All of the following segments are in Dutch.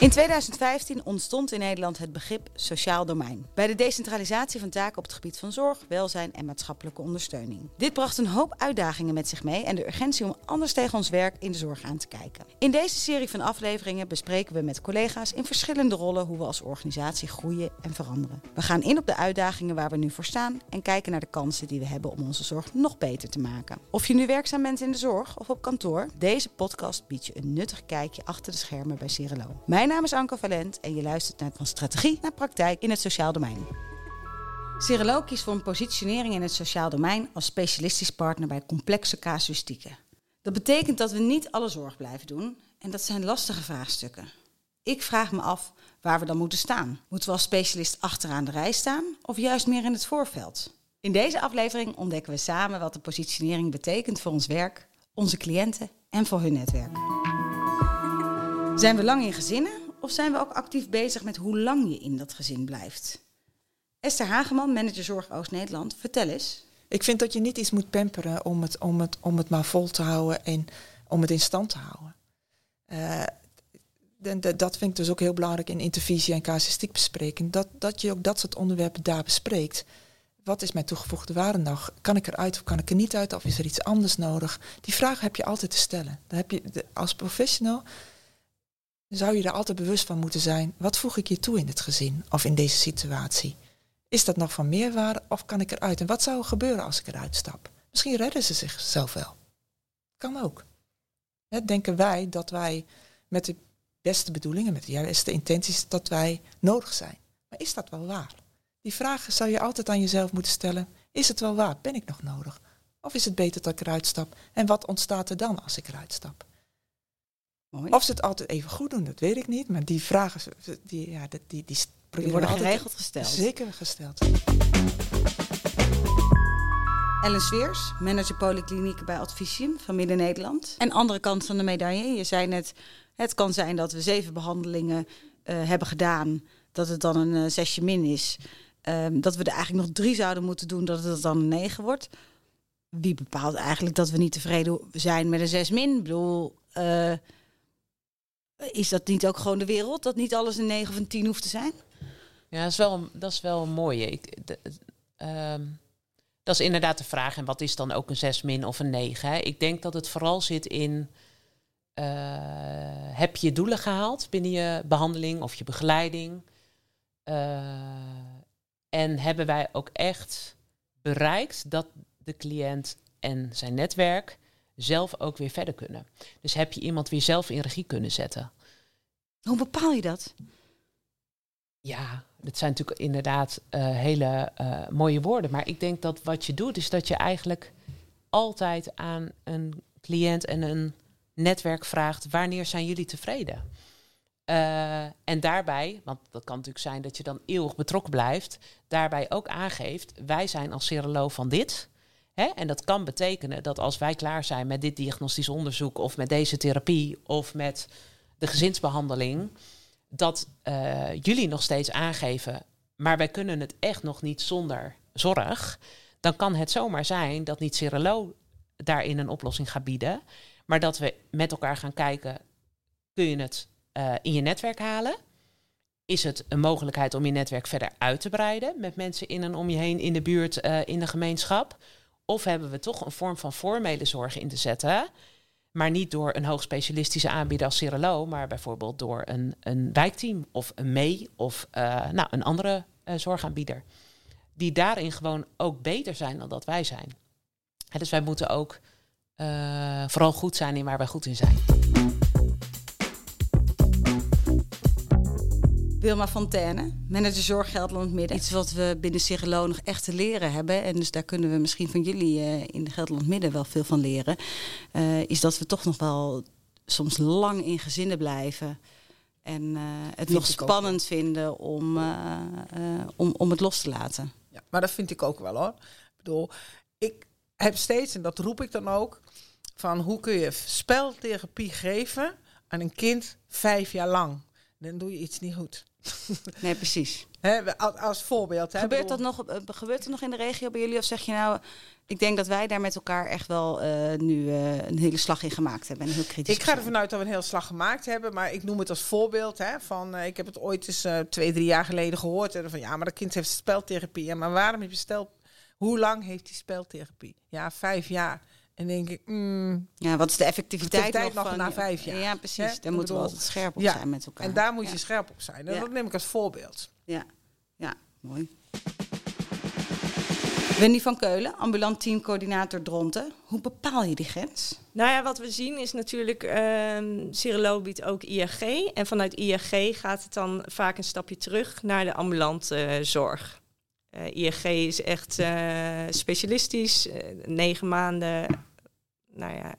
In 2015 ontstond in Nederland het begrip sociaal domein. Bij de decentralisatie van taken op het gebied van zorg, welzijn en maatschappelijke ondersteuning. Dit bracht een hoop uitdagingen met zich mee en de urgentie om anders tegen ons werk in de zorg aan te kijken. In deze serie van afleveringen bespreken we met collega's in verschillende rollen hoe we als organisatie groeien en veranderen. We gaan in op de uitdagingen waar we nu voor staan en kijken naar de kansen die we hebben om onze zorg nog beter te maken. Of je nu werkzaam bent in de zorg of op kantoor, deze podcast biedt je een nuttig kijkje achter de schermen bij Cirelo. Mijn naam is Anke Valent en je luistert naar van strategie naar praktijk in het sociaal domein. Cirelo kiest voor een positionering in het sociaal domein als specialistisch partner bij complexe casuïstieken. Dat betekent dat we niet alle zorg blijven doen en dat zijn lastige vraagstukken. Ik vraag me af waar we dan moeten staan. Moeten we als specialist achteraan de rij staan of juist meer in het voorveld? In deze aflevering ontdekken we samen wat de positionering betekent voor ons werk, onze cliënten en voor hun netwerk. Zijn we lang in gezinnen of zijn we ook actief bezig met hoe lang je in dat gezin blijft? Esther Hageman, manager Zorg Oost-Nederland, vertel eens. Ik vind dat je niet iets moet pamperen om het, om het, om het maar vol te houden en om het in stand te houden. De, de, dat vind ik dus ook heel belangrijk in intervisie en casuïstiek bespreken. Dat, dat je ook dat soort onderwerpen daar bespreekt. Wat is mijn toegevoegde waarde nog? Kan ik eruit of kan ik er niet uit? Of is er iets anders nodig? Die vraag heb je altijd te stellen. Dan heb je als professional zou je er altijd bewust van moeten zijn. Wat voeg ik je toe in het gezin of in deze situatie? Is dat nog van meerwaarde of kan ik eruit? En wat zou er gebeuren als ik eruit stap? Misschien redden ze zichzelf wel. Kan ook. denken wij dat wij met de beste bedoelingen, met de juiste intenties, dat wij nodig zijn. Maar is dat wel waar? Die vragen zou je altijd aan jezelf moeten stellen. Is het wel waar? Ben ik nog nodig? Of is het beter dat ik eruit stap? En wat ontstaat er dan als ik eruit stap? Mooi. Of ze het altijd even goed doen, dat weet ik niet. Maar die vragen, die, ja, die, die, die, die worden geregeld gesteld. Zeker gesteld. Ellen Sweers, manager polykliniek bij Advisium van Midden-Nederland. En andere kant van de medaille, je zei net, het kan zijn dat we zeven behandelingen uh, hebben gedaan, dat het dan een uh, zesje min is. Um, dat we er eigenlijk nog drie zouden moeten doen, dat het dan een negen wordt. Wie bepaalt eigenlijk dat we niet tevreden zijn met een zes min? Ik bedoel, uh, is dat niet ook gewoon de wereld? Dat niet alles een 9 of een 10 hoeft te zijn? Ja, dat is wel, dat is wel een mooie. Ik, de, um, dat is inderdaad de vraag. En wat is dan ook een 6 min of een 9? Hè? Ik denk dat het vooral zit in... Uh, heb je doelen gehaald binnen je behandeling of je begeleiding? Uh, en hebben wij ook echt bereikt dat de cliënt en zijn netwerk zelf ook weer verder kunnen. Dus heb je iemand weer zelf in regie kunnen zetten. Hoe bepaal je dat? Ja, dat zijn natuurlijk inderdaad uh, hele uh, mooie woorden. Maar ik denk dat wat je doet, is dat je eigenlijk altijd aan een cliënt en een netwerk vraagt: wanneer zijn jullie tevreden? Uh, en daarbij, want dat kan natuurlijk zijn dat je dan eeuwig betrokken blijft, daarbij ook aangeeft: wij zijn als seroloog van dit. Hè? En dat kan betekenen dat als wij klaar zijn met dit diagnostisch onderzoek of met deze therapie of met de gezinsbehandeling, dat uh, jullie nog steeds aangeven, maar wij kunnen het echt nog niet zonder zorg, dan kan het zomaar zijn dat niet Cirelo daarin een oplossing gaat bieden, maar dat we met elkaar gaan kijken, kun je het uh, in je netwerk halen? Is het een mogelijkheid om je netwerk verder uit te breiden met mensen in en om je heen in de buurt, uh, in de gemeenschap? Of hebben we toch een vorm van formele zorg in te zetten, maar niet door een hoogspecialistische aanbieder als Cirelo, maar bijvoorbeeld door een, een wijkteam of een mee of uh, nou, een andere uh, zorgaanbieder. Die daarin gewoon ook beter zijn dan dat wij zijn. Dus wij moeten ook uh, vooral goed zijn in waar wij goed in zijn. Wilma Fontaine, manager Zorg Gelderland Midden. Iets wat we binnen Cirelo nog echt te leren hebben. En dus daar kunnen we misschien van jullie uh, in de Gelderland Midden wel veel van leren. Uh, is dat we toch nog wel soms lang in gezinnen blijven. En uh, het nog spannend vinden om, om, om het los te laten. Ja, maar dat vind ik ook wel hoor. Ik bedoel, ik heb steeds, en dat roep ik dan ook, van hoe kun je speltherapie geven aan een kind vijf jaar lang. dan doe je iets niet goed. Nee, precies. Als, als voorbeeld. Hè, Gebeurt bedoel- dat nog, eh, gebeurt dat nog in de regio bij jullie? Of zeg je nou, ik denk dat wij daar met elkaar echt wel eh, nu eh, een hele slag in gemaakt hebben. En heel kritisch Ik ga ervan uit dat we een heel slag gemaakt hebben, maar ik noem het als voorbeeld. Hè, van, ik heb het ooit eens twee, drie jaar geleden gehoord. En van ja, maar dat kind heeft speltherapie. Ja, maar waarom heb je spel? Hoe lang heeft hij speltherapie? Ja, vijf jaar. En denk ik, mm, Ja, wat is de effectiviteit, Effectiviteit nog nog van... na vijf jaar. Ja, precies. Daar Ik moeten we altijd scherp op Ja, zijn met elkaar. en daar moet je scherp op zijn. En Ja. dat neem ik als voorbeeld. Ja, ja mooi. Wendy van Keulen, ambulant teamcoördinator Dronten. Hoe bepaal je die grens? Nou ja, wat we zien is natuurlijk, ehm Cirilo biedt ook IAG. En vanuit IAG gaat het dan vaak een stapje terug naar de ambulante eh, zorg. Eh, IAG is echt eh, specialistisch, negen maanden. Nou ja,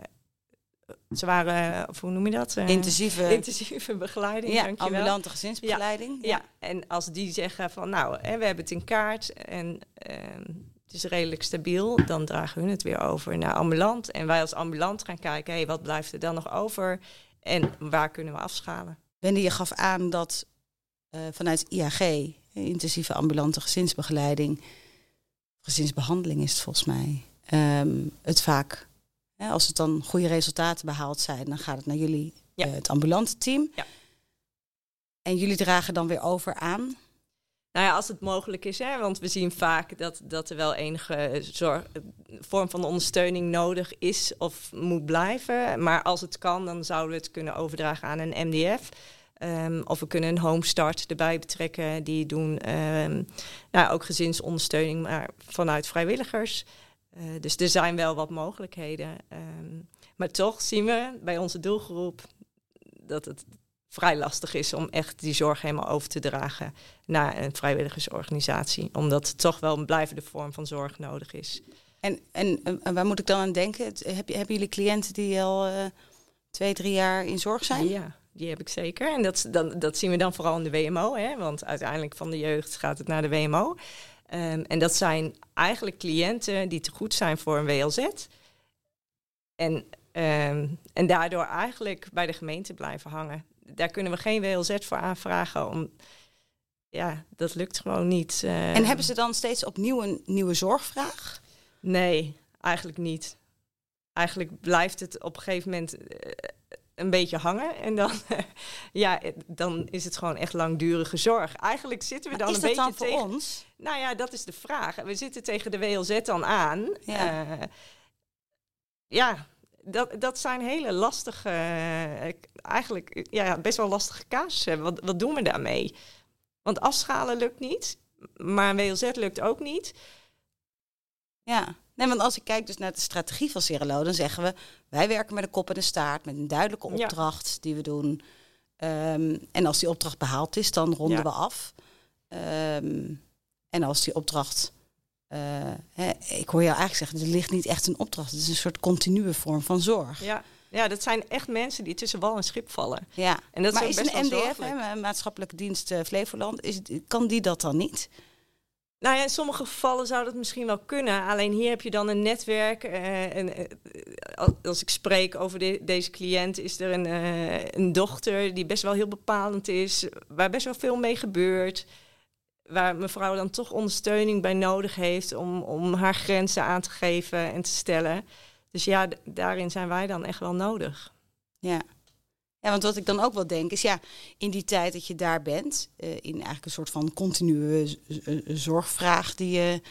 ze waren, of hoe noem je dat? Eh, Intensieve, intensieve begeleiding, ja, dankjewel. ambulante gezinsbegeleiding. Ja, en als die zeggen van nou, hè, we hebben het in kaart en ehm, het is redelijk stabiel, dan dragen hun het weer over naar ambulant. En wij als ambulant gaan kijken, hé, wat blijft er dan nog over en waar kunnen we afschalen? Wendy, je gaf aan dat eh, vanuit IAG, eh, intensieve ambulante gezinsbegeleiding, gezinsbehandeling is het volgens mij, ehm, het vaak, hè, als het dan goede resultaten behaald zijn, dan gaat het naar jullie, Ja. eh, het ambulante team. Ja. En jullie dragen dan weer over aan. Nou ja, als het mogelijk is, hè, want we zien vaak dat, dat er wel enige zorg, vorm van ondersteuning nodig is of moet blijven. Maar als het kan, dan zouden we het kunnen overdragen aan een MDF. Ehm, of we kunnen een home start erbij betrekken. Die doen ehm, nou, ook gezinsondersteuning, maar vanuit vrijwilligers. Eh, dus er zijn wel wat mogelijkheden. Ehm, maar toch zien we bij onze doelgroep dat het vrij lastig is om echt die zorg helemaal over te dragen naar een vrijwilligersorganisatie. Omdat het toch wel een blijvende vorm van zorg nodig is. En, en, en waar moet ik dan aan denken? Heb je, hebben jullie cliënten die al eh, twee, drie jaar in zorg zijn? Ja, die heb ik zeker. En dat, dan, dat zien we dan vooral in de WMO. Hè? Want uiteindelijk van de jeugd gaat het naar de WMO. Ehm, en dat zijn eigenlijk cliënten die te goed zijn voor een WLZ. En, ehm, en daardoor eigenlijk bij de gemeente blijven hangen. Daar kunnen we geen WLZ voor aanvragen. Om, ja, dat lukt gewoon niet. En Ehm, hebben ze dan steeds opnieuw een nieuwe zorgvraag? Nee, eigenlijk niet. Eigenlijk blijft het op een gegeven moment eh, een beetje hangen. En dan, ja, dan is het gewoon echt langdurige zorg. Eigenlijk zitten we dan een beetje dan voor tegen... ons? Nou ja, dat is de vraag. We zitten tegen de WLZ dan aan. Ja. Ja, ja dat, dat zijn hele lastige, eh, eigenlijk ja, best wel lastige casussen. Wat, wat doen we daarmee? Want afschalen lukt niet, maar een WLZ lukt ook niet. Ja. Nee, want als ik kijk dus naar de strategie van Cirelo, dan zeggen we... wij werken met een kop en een staart, met een duidelijke Ja. opdracht die we doen. Ehm, en als die opdracht behaald is, dan ronden Ja. we af. Ehm, en als die opdracht... eh, hè, ik hoor jou eigenlijk zeggen, er ligt niet echt een opdracht. Het is een soort continue vorm van zorg. Ja, ja, dat zijn echt mensen die tussen wal en schip vallen. Ja. En dat maar is is ook best een NDF, hè, Maatschappelijke Dienst eh, Flevoland, is kan die dat dan niet? Nou ja, in sommige gevallen zou dat misschien wel kunnen. Alleen hier heb je dan een netwerk. eh, en, eh, als- ik spreek over de- deze cliënt, is er een, eh, een dochter die best wel heel bepalend is, waar best wel veel mee gebeurt. Waar mevrouw dan toch ondersteuning bij nodig heeft om, om haar grenzen aan te geven en te stellen. Dus ja, daarin zijn wij dan echt wel nodig. Ja. Ja, want wat ik dan ook wel denk is, ja, in die tijd dat je daar bent, eh, in eigenlijk een soort van continue z- z- zorgvraag die je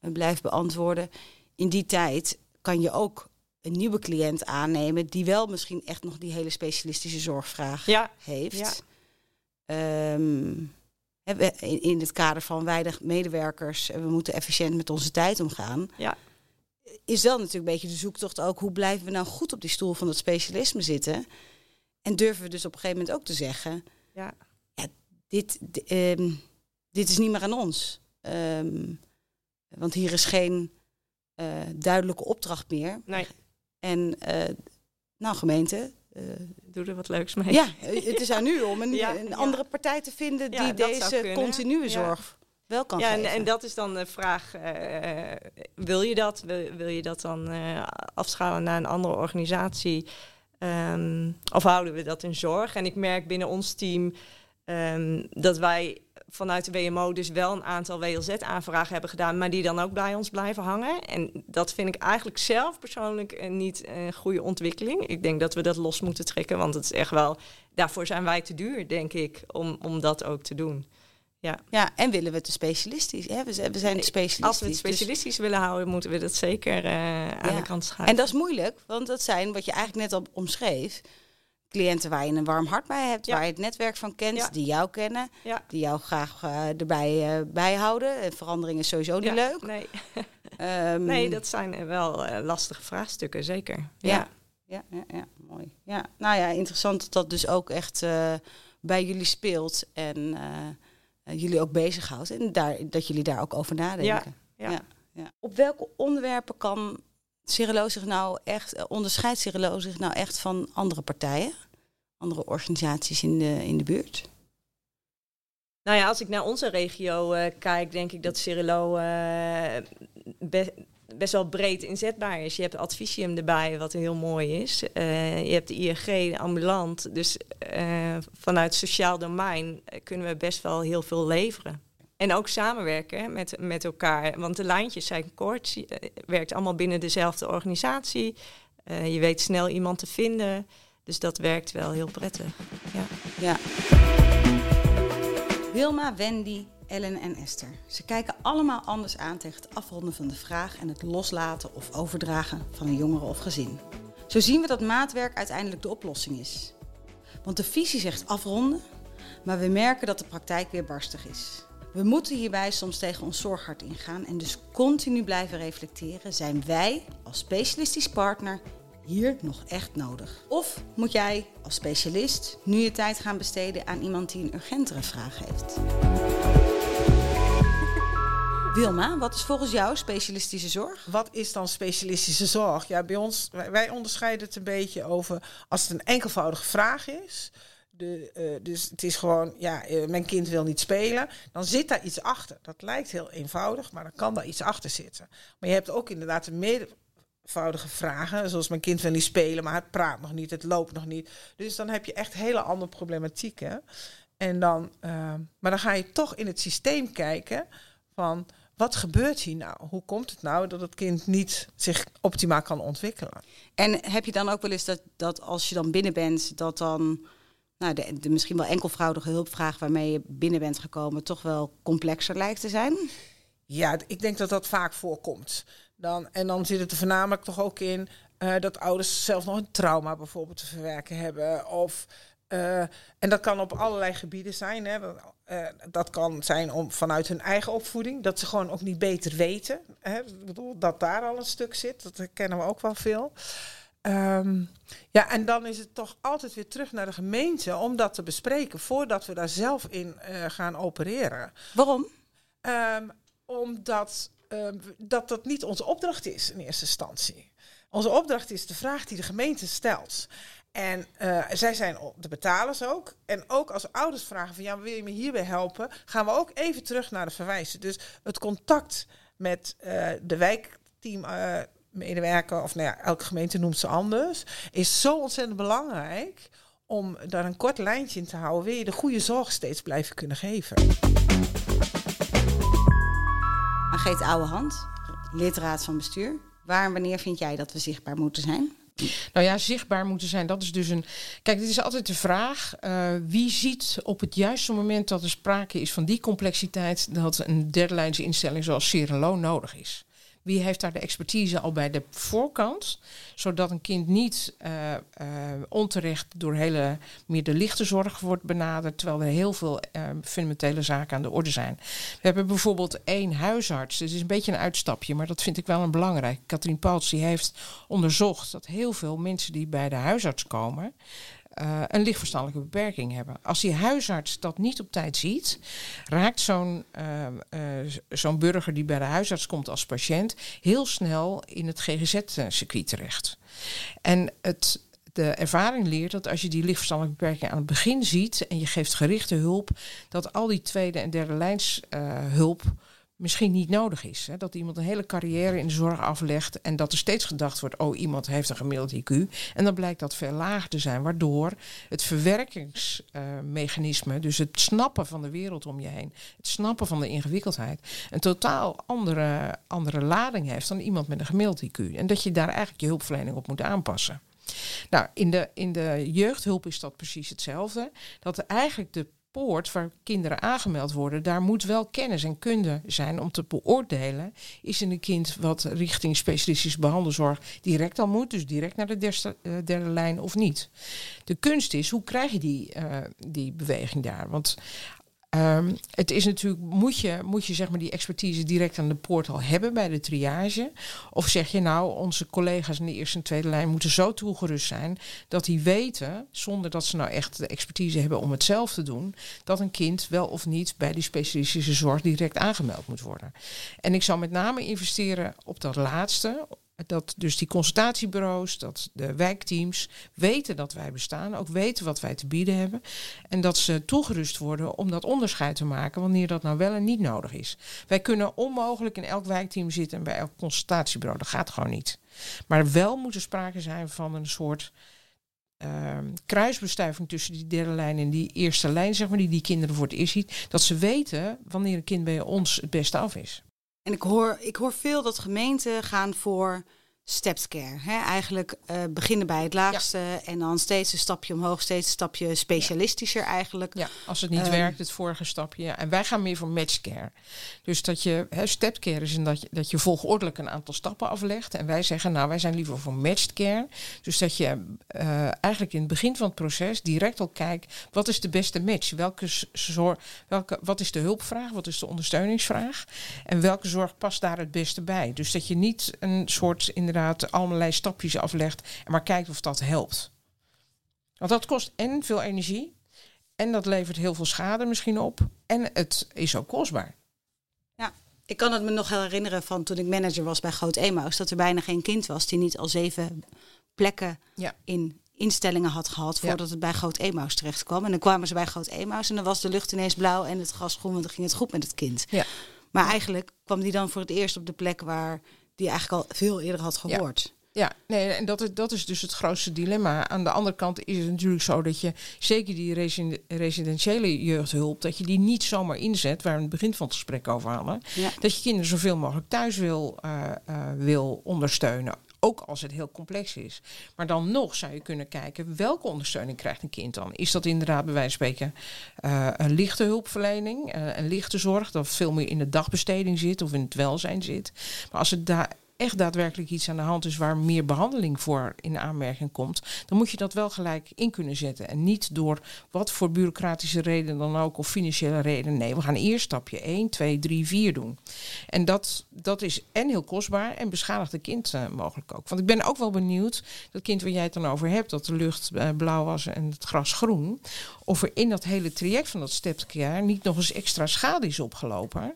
eh, blijft beantwoorden, in die tijd kan je ook een nieuwe cliënt aannemen die wel misschien echt nog die hele specialistische zorgvraag Ja, heeft. Ja. We- in, het kader van weinig medewerkers en we moeten efficiënt met onze tijd omgaan. Ja. Is wel natuurlijk een beetje de zoektocht ook, hoe blijven we nou goed op die stoel van dat specialisme zitten? En durven we dus op een gegeven moment ook te zeggen, ja. dit, d- ehm, dit is niet meer aan ons. Ehm, want hier is geen eh, duidelijke opdracht meer. Nee, En eh, nou gemeente, eh, doe er wat leuks mee. ja, het is aan u om een, Ja, een ja. andere partij te vinden die Ja, deze continue Ja. zorg wel kan Ja, en, en dat is dan de vraag: wil je dat? Wil, wil je dat dan afschalen naar een andere organisatie? Ehm, of houden we dat in zorg? En ik merk binnen ons team Ehm, dat wij vanuit de WMO dus wel een aantal WLZ-aanvragen hebben gedaan, maar die dan ook bij ons blijven hangen. En dat vind ik eigenlijk zelf persoonlijk eh, niet een goede ontwikkeling. Ik denk dat we dat los moeten trekken, want het is echt wel, daarvoor zijn wij te duur, denk ik, om, om dat ook te doen. Ja. ja, en willen we het te specialistisch? Hè? We, zijn, we zijn specialistisch. Als we het dus- specialistisch willen houden, moeten we dat zeker eh, aan Ja. de kant schuiven. En dat is moeilijk, want dat zijn wat je eigenlijk net al omschreef. Cliënten waar je een warm hart bij hebt, Ja. waar je het netwerk van kent, Ja. die jou kennen, Ja. die jou graag eh, erbij eh, bijhouden. En verandering is sowieso niet Ja, leuk. Nee, Ehm, nee, dat zijn eh, wel eh, lastige vraagstukken, zeker. Ja. Ja, ja, ja, mooi. Ja, nou ja, interessant dat dat dus ook echt eh, bij jullie speelt en eh, eh, jullie ook bezighoudt. En daar, dat jullie daar ook over nadenken. ja. ja. Op welke onderwerpen kan Cirilo zich nou echt, eh, onderscheidt Cirilo zich nou echt van andere partijen? Andere organisaties in de, in de buurt? Nou ja, als ik naar onze regio eh, kijk, denk ik dat Cirilo eh, be- best wel breed inzetbaar is. Je hebt Advisium erbij, wat heel mooi is. Eh, je hebt de ING, ambulant. Dus eh, vanuit sociaal domein eh, kunnen we best wel heel veel leveren. En ook samenwerken met, met elkaar. Want de lijntjes zijn kort. Je werkt allemaal binnen dezelfde organisatie. Je weet snel iemand te vinden. Dus dat werkt wel heel prettig. Ja. Ja. Wilma, Wendy, Ellen en Esther. Ze kijken allemaal anders aan tegen het afronden van de vraag en het loslaten of overdragen van een jongere of gezin. Zo zien we dat maatwerk uiteindelijk de oplossing is. Want de visie zegt afronden, maar we merken dat de praktijk weer barstig is. We moeten hierbij soms tegen ons zorghart ingaan en dus continu blijven reflecteren. Zijn wij als specialistisch partner hier nog echt nodig? Of moet jij als specialist nu je tijd gaan besteden aan iemand die een urgentere vraag heeft? Wilma, wat is volgens jou specialistische zorg? Wat is dan specialistische zorg? Ja, bij ons, wij, onderscheiden het een beetje over als het een enkelvoudige vraag is. De, eh, dus het is gewoon, ja, eh, mijn kind wil niet spelen. Dan zit daar iets achter. Dat lijkt heel eenvoudig, maar dan kan daar iets achter zitten. Maar je hebt ook inderdaad een meervoudige vragen. Zoals mijn kind wil niet spelen, maar het praat nog niet, het loopt nog niet. Dus dan heb je echt hele andere problematieken. En dan, eh, maar dan ga je toch in het systeem kijken van wat gebeurt hier nou? Hoe komt het nou dat het kind niet zich optimaal kan ontwikkelen? En heb je dan ook wel eens dat, dat als je dan binnen bent, dat dan nou, de, de misschien wel enkelvoudige hulpvraag waarmee je binnen bent gekomen, toch wel complexer lijkt te zijn? Ja, ik denk dat dat vaak voorkomt. Dan, en dan zit het er voornamelijk toch ook in eh, dat ouders zelf nog een trauma bijvoorbeeld te verwerken hebben. Of, eh, en dat kan op allerlei gebieden zijn. Hè. Dat, eh, dat kan zijn om, vanuit hun eigen opvoeding, dat ze gewoon ook niet beter weten. Hè. Ik bedoel, dat daar al een stuk zit, dat herkennen we ook wel veel. Ehm, ja, en dan is het toch altijd weer terug naar de gemeente om dat te bespreken voordat we daar zelf in eh, gaan opereren. Waarom? Ehm, omdat ehm, dat, dat niet onze opdracht is in eerste instantie. Onze opdracht is de vraag die de gemeente stelt. En eh, zij zijn de betalers ook. En ook als ouders vragen van ja, wil je me hierbij helpen? Gaan we ook even terug naar de verwijzen. Dus het contact met eh, de wijkteam eh, of nou ja, elke gemeente noemt ze anders, is zo ontzettend belangrijk om daar een kort lijntje in te houden. Wil je de goede zorg steeds blijven kunnen geven? Margreet Ouwehand, lidraad van bestuur. Waar en wanneer vind jij dat we zichtbaar moeten zijn? Nou ja, zichtbaar moeten zijn. Dat is dus een. Kijk, dit is altijd de vraag. eh, wie ziet op het juiste moment dat er sprake is van die complexiteit. dat een derde instelling zoals Cirelo nodig is? Wie heeft daar de expertise al bij de voorkant? Zodat een kind niet eh, eh, onterecht door hele meer de lichte zorg wordt benaderd. Terwijl er heel veel eh, fundamentele zaken aan de orde zijn. We hebben bijvoorbeeld één huisarts. Het is een beetje een uitstapje, maar dat vind ik wel een belangrijk. Katrien Pauls heeft onderzocht dat heel veel mensen die bij de huisarts komen. Eh, een lichtverstandelijke beperking hebben. Als die huisarts dat niet op tijd ziet, raakt zo'n eh, eh, zo'n burger die bij de huisarts komt als patiënt heel snel in het GGZ-circuit terecht. En het, de ervaring leert dat als je die lichtverstandelijke beperking aan het begin ziet en je geeft gerichte hulp, dat al die tweede en derde lijns hulp misschien niet nodig is. Hè? Dat iemand een hele carrière in de zorg aflegt en dat er steeds gedacht wordt, oh iemand heeft een gemiddeld IQ. En dan blijkt dat veel lager te zijn, waardoor het verwerkingsmechanisme, dus het snappen van de wereld om je heen, het snappen van de ingewikkeldheid, een totaal andere, andere lading heeft dan iemand met een gemiddeld IQ. En dat je daar eigenlijk je hulpverlening op moet aanpassen. Nou, in de, in de jeugdhulp is dat precies hetzelfde. Dat eigenlijk de poort waar kinderen aangemeld worden, daar moet wel kennis en kunde zijn om te beoordelen. Is een kind wat richting specialistische behandelzorg direct al moet, dus direct naar de derde, uh, derde lijn of niet? De kunst is, hoe krijg je die, uh, die beweging daar? Want Um, het is natuurlijk, moet je, moet je zeg maar die expertise direct aan de poort al hebben bij de triage? Of zeg je nou, onze collega's in de eerste en tweede lijn moeten zo toegerust zijn dat die weten, zonder dat ze nou echt de expertise hebben om het zelf te doen, dat een kind wel of niet bij die specialistische zorg direct aangemeld moet worden. En ik zou met name investeren op dat laatste, dat dus die consultatiebureaus, dat de wijkteams weten dat wij bestaan, ook weten wat wij te bieden hebben. En dat ze toegerust worden om dat onderscheid te maken wanneer dat nou wel en niet nodig is. Wij kunnen onmogelijk in elk wijkteam zitten en bij elk consultatiebureau. Dat gaat gewoon niet. Maar wel moet er sprake zijn van een soort uh, kruisbestuiving tussen die derde lijn en die eerste lijn, zeg maar, die die kinderen voor het eerst ziet. Dat ze weten wanneer een kind bij ons het beste af is. En ik hoor, ik hoor veel dat gemeenten gaan voor steps care. Hè? Eigenlijk uh, beginnen bij het laagste ja. en dan steeds een stapje omhoog, steeds een stapje specialistischer ja. eigenlijk. Ja, als het niet um, werkt, het vorige stapje. Ja. En wij gaan meer voor match care. Dus dat je, hè, step care is in dat je, dat je volgordelijk een aantal stappen aflegt. En wij zeggen, nou, wij zijn liever voor matched care. Dus dat je uh, eigenlijk in het begin van het proces direct al kijkt, wat is de beste match? Welke zorg, welke, wat is de hulpvraag? Wat is de ondersteuningsvraag? En welke zorg past daar het beste bij? Dus dat je niet een soort inderdaad inderdaad allerlei stapjes aflegt en maar kijkt of dat helpt. Want dat kost en veel energie en dat levert heel veel schade misschien op en het is ook kostbaar. Ja, ik kan het me nog herinneren van toen ik manager was bij Groot Emaus, dat er bijna geen kind was die niet al zeven plekken ja. in instellingen had gehad voordat ja. het bij Groot Emaus terecht kwam. En dan kwamen ze bij Groot Emaus en dan was de lucht ineens blauw en het gras groen, want dan ging het goed met het kind. Ja. Maar eigenlijk kwam die dan voor het eerst op de plek waar die eigenlijk al veel eerder had gehoord. Ja. Ja, nee, en dat is, dat is dus het grootste dilemma. Aan de andere kant is het natuurlijk zo dat je zeker die residentiële jeugdhulp, dat je die niet zomaar inzet, waar we het begin van het gesprek over hadden. Ja. Dat je kinderen zoveel mogelijk thuis wil, uh, uh, wil ondersteunen. Ook als het heel complex is. Maar dan nog zou je kunnen kijken welke ondersteuning krijgt een kind dan. Is dat inderdaad bij wijze van spreken uh, een lichte hulpverlening, uh, een lichte zorg, dat veel meer in de dagbesteding zit of in het welzijn zit. Maar als het daar echt daadwerkelijk iets aan de hand is waar meer behandeling voor in aanmerking komt, dan moet je dat wel gelijk in kunnen zetten. En niet door wat voor bureaucratische reden dan ook of financiële reden. Nee, we gaan eerst stapje 1, 2, 3, 4 doen. En dat, dat is en heel kostbaar en beschadigt het kind uh, mogelijk ook. Want ik ben ook wel benieuwd, dat kind waar jij het dan over hebt, dat de lucht uh, blauw was en het gras groen, of er in dat hele traject van dat stepcare niet nog eens extra schade is opgelopen.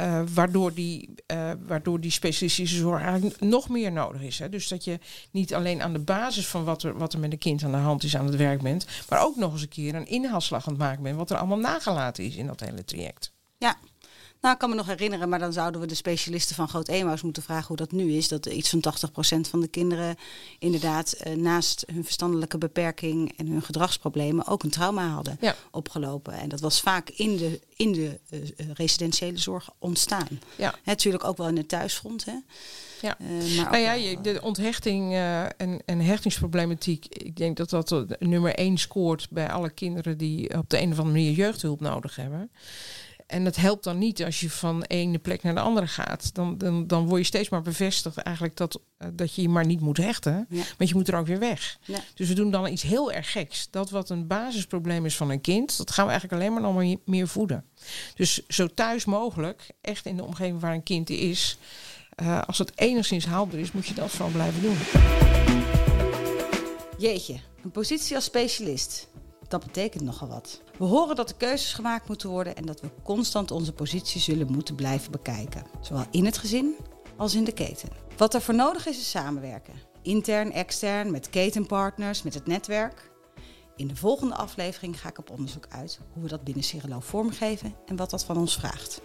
Uh, waardoor, die, uh, waardoor die specialistische zorg eigenlijk nog meer nodig is. Hè. Dus dat je niet alleen aan de basis van wat er, wat er met een kind aan de hand is aan het werk bent, maar ook nog eens een keer een inhaalslag aan het maken bent, wat er allemaal nagelaten is in dat hele traject. Ja, nou, ik kan me nog herinneren, maar dan zouden we de specialisten van Groot Emaus moeten vragen hoe dat nu is. Dat iets van 80% van de kinderen inderdaad uh, naast hun verstandelijke beperking en hun gedragsproblemen ook een trauma hadden ja. opgelopen. En dat was vaak in de, in de uh, residentiële zorg ontstaan. Ja. Natuurlijk ook wel in het thuisfront. Hè. Ja, uh, maar nou ja, je, de onthechting uh, en, en hechtingsproblematiek, ik denk dat dat nummer één scoort bij alle kinderen die op de een of andere manier jeugdhulp nodig hebben. En het helpt dan niet als je van de ene plek naar de andere gaat. Dan, dan, dan word je steeds maar bevestigd eigenlijk dat, uh, dat je je maar niet moet hechten. Ja. Want je moet er ook weer weg. Ja. Dus we doen dan iets heel erg geks. Dat wat een basisprobleem is van een kind, dat gaan we eigenlijk alleen maar nog meer voeden. Dus zo thuis mogelijk, echt in de omgeving waar een kind is. Uh, als het enigszins haalbaar is, moet je dat vooral blijven doen. Jeetje, een positie als specialist dat betekent nogal wat. We horen dat er keuzes gemaakt moeten worden en dat we constant onze positie zullen moeten blijven bekijken. Zowel in het gezin als in de keten. Wat er voor nodig is, is samenwerken. Intern, extern, met ketenpartners, met het netwerk. In de volgende aflevering ga ik op onderzoek uit hoe we dat binnen Cirelo vormgeven en wat dat van ons vraagt.